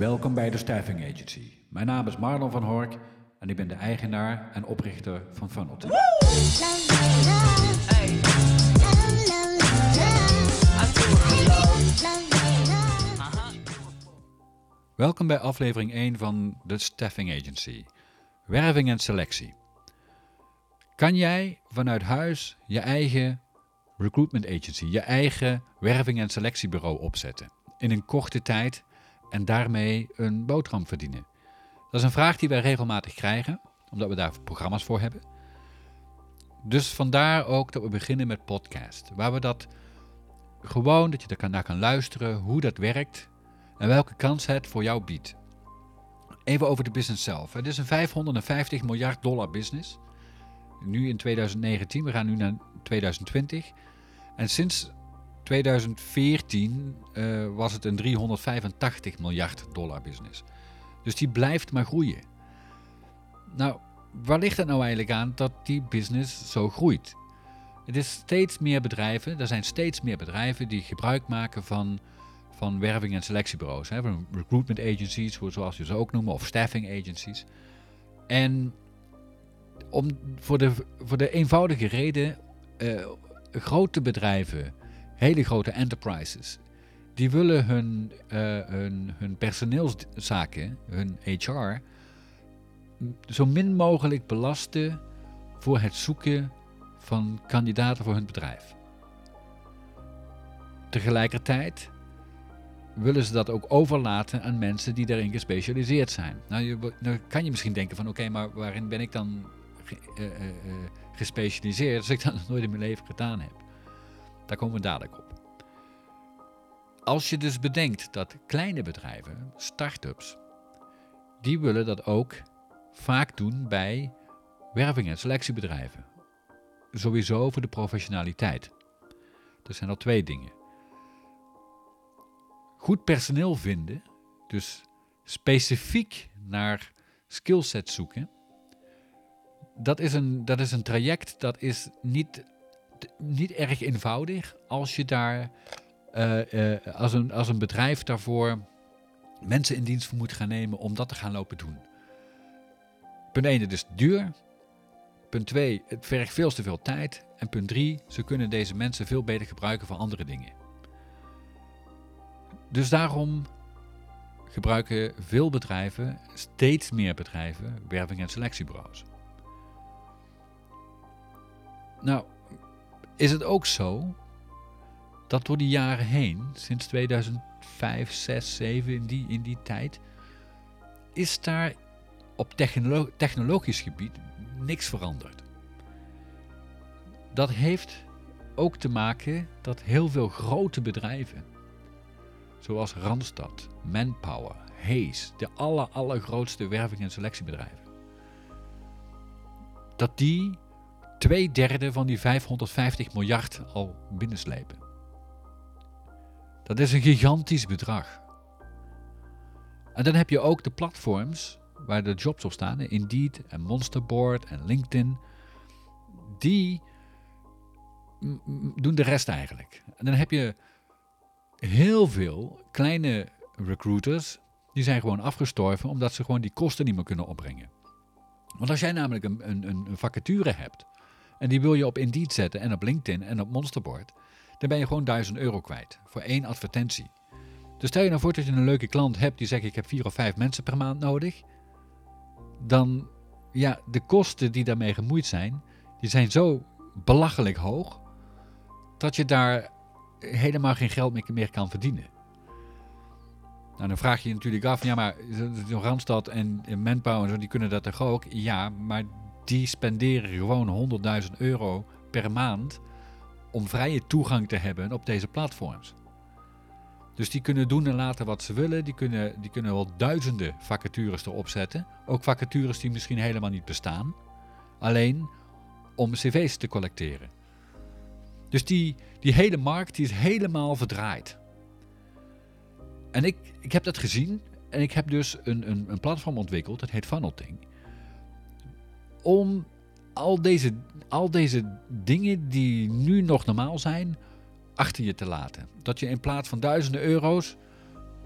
Welkom bij de Staffing Agency. Mijn naam is Marlon van Hork en ik ben de eigenaar en oprichter van Funnelton. Welkom bij aflevering 1 van de Staffing Agency. Werving en selectie. Kan jij vanuit huis je eigen recruitment agency, je eigen werving en selectiebureau opzetten in een korte tijd en daarmee een boterham verdienen? Dat is een vraag die wij regelmatig krijgen, omdat we daar programma's voor hebben. Dus vandaar ook dat we beginnen met podcast, waar we dat gewoon, dat je er naar kan luisteren, hoe dat werkt en welke kans het voor jou biedt. Even over de business zelf. Het is een 550 miljard dollar business. Nu in 2019, we gaan nu naar 2020. En sinds 2014 uh, was het een 385 miljard dollar business. Dus die blijft maar groeien. Nou, waar ligt het nou eigenlijk aan dat die business zo groeit? Het is steeds meer bedrijven, er zijn steeds meer bedrijven die gebruik maken van, van werving- en selectiebureaus. Hè, recruitment agencies, zoals je ze ook noemen, of staffing agencies. En om, voor, de, voor de eenvoudige reden, uh, grote bedrijven, hele grote enterprises, die willen hun, uh, hun, hun personeelszaken, hun HR, zo min mogelijk belasten voor het zoeken van kandidaten voor hun bedrijf. Tegelijkertijd willen ze dat ook overlaten aan mensen die daarin gespecialiseerd zijn. Nou, je, kan je misschien denken van oké, maar waarin ben ik dan uh, uh, gespecialiseerd als ik dat nooit in mijn leven gedaan heb? Daar komen we dadelijk op. Als je dus bedenkt dat kleine bedrijven, start-ups, die willen dat ook vaak doen bij werving- en selectiebedrijven. Sowieso voor de professionaliteit. Er zijn al twee dingen. Goed personeel vinden, dus specifiek naar skillsets zoeken, dat is een, dat is een traject dat is niet, niet erg eenvoudig als je daar uh, uh, als, een, als een bedrijf daarvoor mensen in dienst moet gaan nemen om dat te gaan lopen doen. Punt 1, het is duur. Punt 2, het vergt veel te veel tijd. En punt 3, ze kunnen deze mensen veel beter gebruiken voor andere dingen. Dus daarom gebruiken veel bedrijven, steeds meer bedrijven, werving- en selectiebureaus. Nou, is het ook zo dat door die jaren heen, sinds 2005, 6, 7, in die, in die tijd, is daar op technolo technologisch gebied niks veranderd. Dat heeft ook te maken dat heel veel grote bedrijven, zoals Randstad, Manpower, Hayes, de aller, allergrootste werving- en selectiebedrijven, dat die twee derde van die 550 miljard al binnenslepen. Dat is een gigantisch bedrag. En dan heb je ook de platforms waar de jobs op staan, Indeed en Monsterboard en LinkedIn, die doen de rest eigenlijk. En dan heb je heel veel kleine recruiters, die zijn gewoon afgestorven omdat ze gewoon die kosten niet meer kunnen opbrengen. Want als jij namelijk een, een, een vacature hebt en die wil je op Indeed zetten en op LinkedIn en op Monsterboard, dan ben je gewoon 1000 euro kwijt voor één advertentie. Dus stel je nou voor dat je een leuke klant hebt die zegt ik heb vier of vijf mensen per maand nodig. Dan, ja, de kosten die daarmee gemoeid zijn, die zijn zo belachelijk hoog, dat je daar helemaal geen geld meer kan verdienen. Nou, dan vraag je je natuurlijk af, ja maar Randstad en Manpower die kunnen dat toch ook? Ja, maar die spenderen gewoon 100.000 euro per maand om vrije toegang te hebben op deze platforms. Dus die kunnen doen en laten wat ze willen. Die kunnen, die kunnen wel duizenden vacatures erop zetten. Ook vacatures die misschien helemaal niet bestaan. Alleen om cv's te collecteren. Dus die, die hele markt die is helemaal verdraaid. En ik, ik heb dat gezien. En ik heb dus een, een, een platform ontwikkeld. Dat heet Funnelting. Om al deze, al deze dingen die nu nog normaal zijn, achter je te laten. Dat je in plaats van duizenden euro's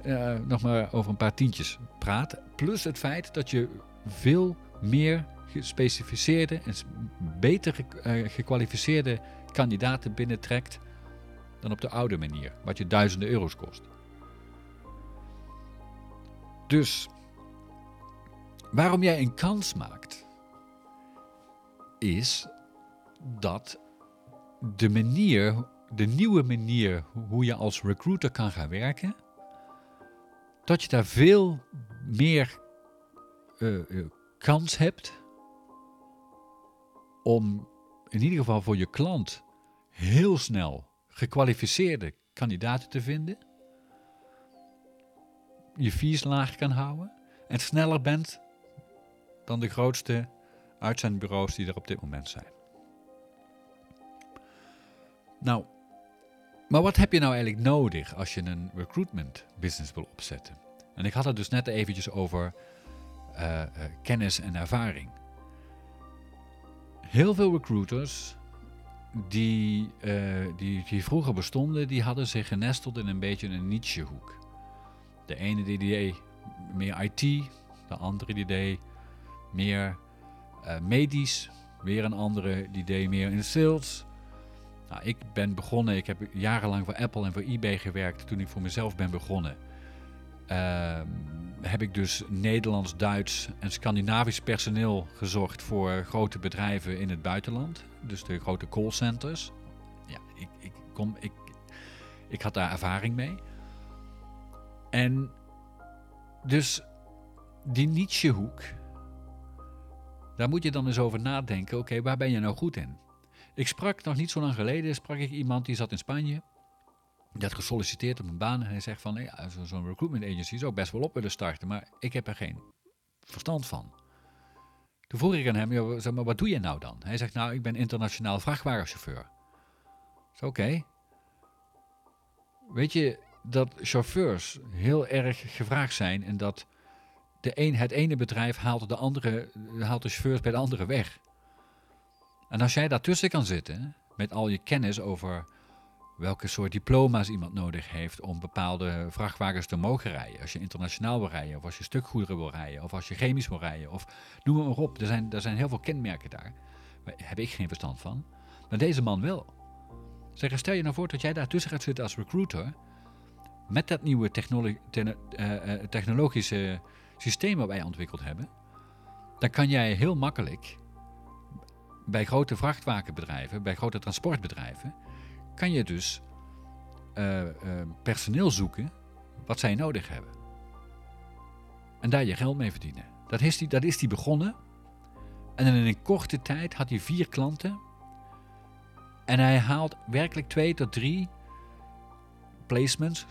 eh, nog maar over een paar tientjes praat. Plus het feit dat je veel meer gespecificeerde en beter uh, gekwalificeerde kandidaten binnentrekt dan op de oude manier, wat je duizenden euro's kost. Dus waarom jij een kans maakt, is dat de manier, de nieuwe manier hoe je als recruiter kan gaan werken, dat je daar veel meer uh, kans hebt om in ieder geval voor je klant heel snel gekwalificeerde kandidaten te vinden, je fees laag kan houden en sneller bent dan de grootste uitzendbureaus die er op dit moment zijn. Nou, maar wat heb je nou eigenlijk nodig als je een recruitment business wil opzetten? En ik had het dus net eventjes over uh, uh, kennis en ervaring. Heel veel recruiters die, uh, die, die vroeger bestonden, die hadden zich genesteld in een beetje een nichehoek. De ene die deed meer IT, de andere die deed meer medisch, weer een andere die deed meer in sales. Nou, ik ben begonnen, ik heb jarenlang voor Apple en voor eBay gewerkt toen ik voor mezelf ben begonnen. Uh, heb ik dus Nederlands, Duits en Scandinavisch personeel gezocht voor grote bedrijven in het buitenland. Dus de grote callcenters. Ja, ik, ik, kom, ik, ik had daar ervaring mee. En dus die Nietzschehoek, daar moet je dan eens over nadenken. Oké, waar ben je nou goed in? Ik sprak nog niet zo lang geleden, sprak ik iemand die zat in Spanje. Die had gesolliciteerd op een baan en hij zegt van, ja, zo'n recruitment agency zou best wel op willen starten, maar ik heb er geen verstand van. Toen vroeg ik aan hem, ja, zeg maar, wat doe je nou dan? Hij zegt, nou, ik ben internationaal vrachtwagenchauffeur. Oké. Weet je dat chauffeurs heel erg gevraagd zijn en dat de het ene bedrijf haalt de, andere, haalt de chauffeurs bij de andere weg. En als jij daartussen kan zitten, met al je kennis over welke soort diploma's iemand nodig heeft om bepaalde vrachtwagens te mogen rijden. Als je internationaal wil rijden, of als je stukgoederen wil rijden, of als je chemisch wil rijden, of noem maar op. Er zijn, er zijn heel veel kenmerken daar. Daar heb ik geen verstand van. Maar deze man wel. Zeg, stel je nou voor dat jij daartussen gaat zitten als recruiter. Met dat nieuwe te uh, technologische systeem wat wij ontwikkeld hebben. Dan kan jij heel makkelijk bij grote vrachtwagenbedrijven, bij grote transportbedrijven, kan je dus uh, uh, personeel zoeken wat zij nodig hebben. En daar je geld mee verdienen. Dat is die, dat is die begonnen. En in een korte tijd had hij vier klanten. En hij haalt werkelijk twee tot drie placements,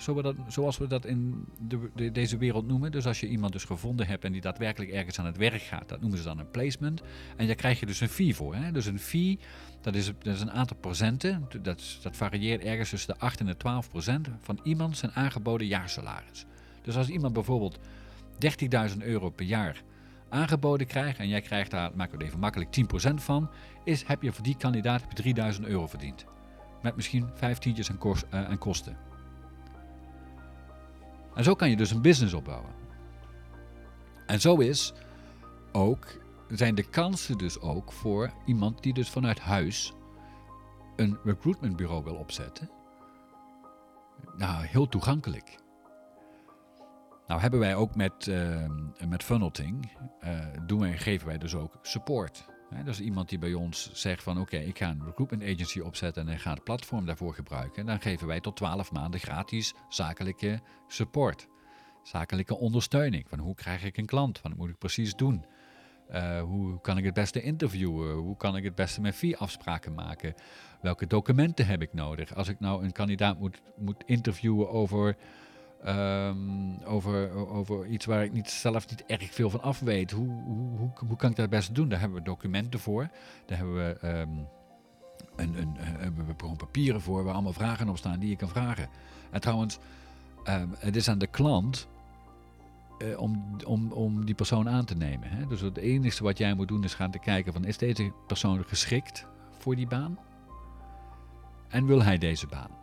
zoals we dat in de, deze wereld noemen. Dus als je iemand dus gevonden hebt en die daadwerkelijk ergens aan het werk gaat, dat noemen ze dan een placement. En daar krijg je dus een fee voor. Hè? Dus een fee, dat is, dat is een aantal procenten. Dat, dat varieert ergens tussen de 8 en de 12 procent van iemand zijn aangeboden jaarsalaris. Dus als iemand bijvoorbeeld 30.000 euro per jaar aangeboden krijgt en jij krijgt daar, maak het even makkelijk, 10% van, is, heb je voor die kandidaat 3000 euro verdiend. Met misschien vijftientjes aan, kost, uh, aan kosten. En zo kan je dus een business opbouwen. En zo is ook, zijn de kansen dus ook voor iemand die dus vanuit huis een recruitmentbureau wil opzetten. Nou, heel toegankelijk. Nou hebben wij ook met, uh, met Funnelting, uh, doen wij, geven wij dus ook support. Dus iemand die bij ons zegt van oké, ik ga een recruitment agency opzetten en ik ga het platform daarvoor gebruiken. Dan geven wij tot 12 maanden gratis zakelijke support. Zakelijke ondersteuning. Van hoe krijg ik een klant? Wat moet ik precies doen? Uh, hoe kan ik het beste interviewen? Hoe kan ik het beste mijn fee-afspraken maken? Welke documenten heb ik nodig? Als ik nou een kandidaat moet, moet interviewen over Um, over, over iets waar ik niet, zelf niet erg veel van af weet. Hoe, hoe, hoe, kan ik dat het beste doen? Daar hebben we documenten voor. Daar hebben we, um, een, een, hebben we papieren voor waar allemaal vragen op staan die je kan vragen. En trouwens, um, het is aan de klant uh, om, om, om die persoon aan te nemen. Hè? Dus het enige wat jij moet doen is gaan te kijken van is deze persoon geschikt voor die baan? En wil hij deze baan?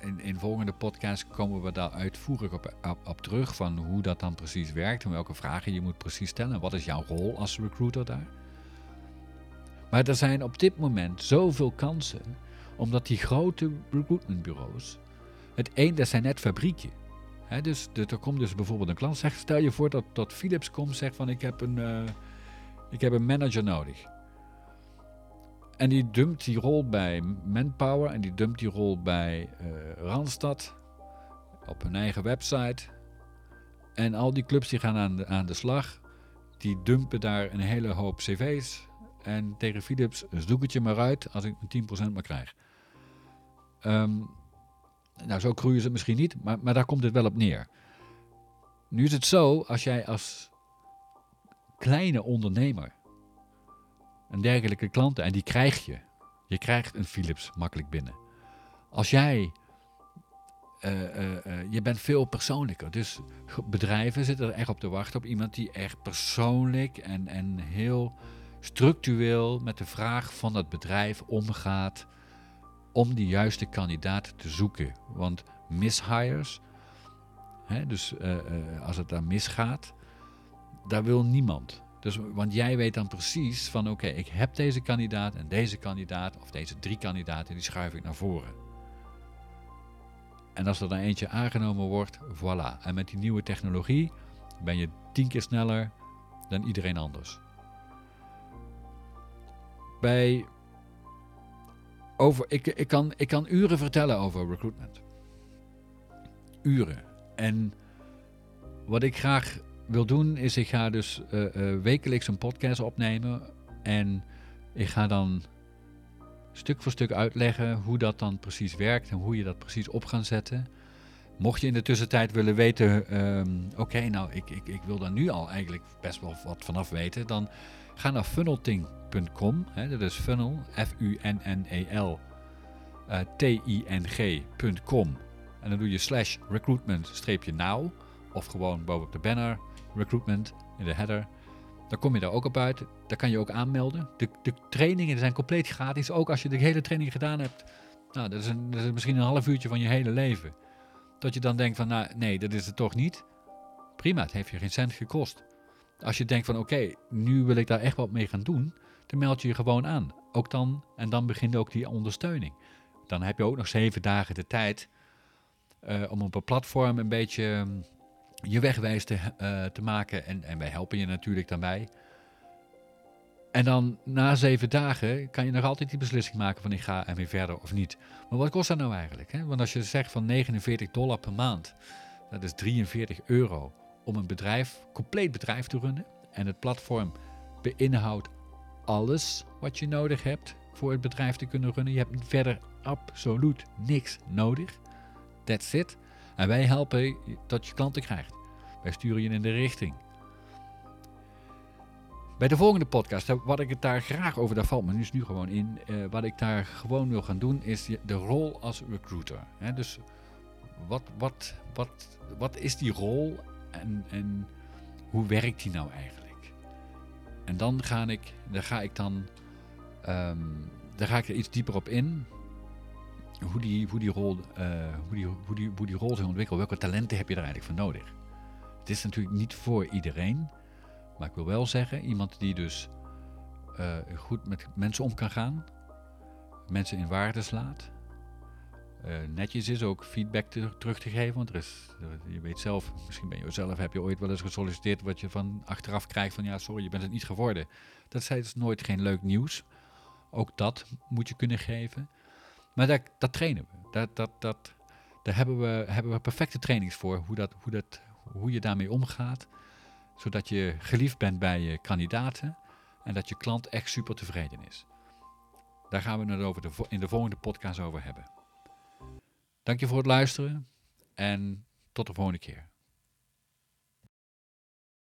In, in volgende podcast komen we daar uitvoerig op, op, terug van hoe dat dan precies werkt en welke vragen je moet precies stellen. Wat is jouw rol als recruiter daar? Maar er zijn op dit moment zoveel kansen, omdat die grote recruitmentbureaus, het een, dat zijn net fabrieken. He, dus er komt dus bijvoorbeeld een klant, zegt, stel je voor dat, Philips komt zegt van ik heb, een, uh, ik heb een manager nodig. En die dumpt die rol bij Manpower en die dumpt die rol bij uh, Randstad op hun eigen website. En al die clubs die gaan aan de, aan de slag. Die dumpen daar een hele hoop cv's. En tegen Philips, zoek het je maar uit als ik een 10% maar krijg. Um, nou, zo groeien ze misschien niet, maar, maar daar komt het wel op neer. Nu is het zo, als jij als kleine ondernemer een dergelijke klanten, en die krijg je. Je krijgt een Philips makkelijk binnen. Als jij, je bent veel persoonlijker. Dus bedrijven zitten er echt op te wachten op iemand die echt persoonlijk en, en heel structureel met de vraag van het bedrijf omgaat om die juiste kandidaat te zoeken. Want mishires, hè, dus als het daar misgaat, daar wil niemand. Dus, want jij weet dan precies van oké, ik heb deze kandidaat en deze kandidaat of deze drie kandidaten, die schuif ik naar voren. En als er dan eentje aangenomen wordt, voilà. En met die nieuwe technologie ben je tien keer sneller dan iedereen anders. Bij over, ik, ik, kan, ik kan uren vertellen over recruitment. Uren. En wat ik graag wil doen, is ik ga dus uh, uh, wekelijks een podcast opnemen. En ik ga dan stuk voor stuk uitleggen hoe dat dan precies werkt en hoe je dat precies op gaat zetten. Mocht je in de tussentijd willen weten, um, oké, nou, ik, ik, ik wil daar nu al eigenlijk best wel wat vanaf weten, dan ga naar funnelting.com. Dat is funnel, F-U-N-N-E-L, uh, T-I-N-G.com. En dan doe je slash recruitment-now, of gewoon bovenop de banner recruitment in de header. Dan kom je daar ook op uit. Daar kan je ook aanmelden. De, de trainingen zijn compleet gratis. Ook als je de hele training gedaan hebt. Nou, dat is, een, misschien een half uurtje van je hele leven. Dat je dan denkt van, nou nee, dat is het toch niet. Prima, het heeft je geen cent gekost. Als je denkt van, oké, nu wil ik daar echt wat mee gaan doen. Dan meld je je gewoon aan. Ook dan, en dan begint ook die ondersteuning. Dan heb je ook nog zeven dagen de tijd uh, om op een platform een beetje je wegwijs te, uh, te maken. En, en wij helpen je natuurlijk daarbij. En dan na zeven dagen kan je nog altijd die beslissing maken van ik ga er weer verder of niet. Maar wat kost dat nou eigenlijk? Hè? Want als je zegt van 49 dollar per maand, dat is 43 euro om een bedrijf, compleet bedrijf te runnen. En het platform beinhoudt alles wat je nodig hebt voor het bedrijf te kunnen runnen. Je hebt verder absoluut niks nodig. That's it. En wij helpen dat je klanten krijgt. Wij sturen je in de richting. Bij de volgende podcast, wat ik het daar graag over, daar valt me dus nu gewoon in. Uh, wat ik daar gewoon wil gaan doen, is de rol als recruiter. Dus wat, wat, wat, wat is die rol en, en hoe werkt die nou eigenlijk? En dan ga ik, daar ga ik dan, um, ga ik er iets dieper op in hoe die, hoe die, rol, uh, hoe die, hoe die, hoe die rol zich ontwikkelt. Welke talenten heb je er eigenlijk voor nodig? Het is natuurlijk niet voor iedereen. Maar ik wil wel zeggen, iemand die dus uh, goed met mensen om kan gaan. Mensen in waarde slaat. Uh, netjes is ook feedback te, terug te geven. Want er is, je weet zelf, misschien ben je zelf, heb je ooit wel eens gesolliciteerd wat je van achteraf krijgt van ja, sorry, je bent het niet geworden. Dat is nooit geen leuk nieuws. Ook dat moet je kunnen geven. Maar dat, dat trainen we. Dat, dat, dat, daar hebben we, hebben we perfecte trainings voor, hoe, dat, hoe, dat, hoe je daarmee omgaat. Zodat je geliefd bent bij je kandidaten en dat je klant echt super tevreden is. Daar gaan we het over in de volgende podcast over hebben. Dank je voor het luisteren en tot de volgende keer.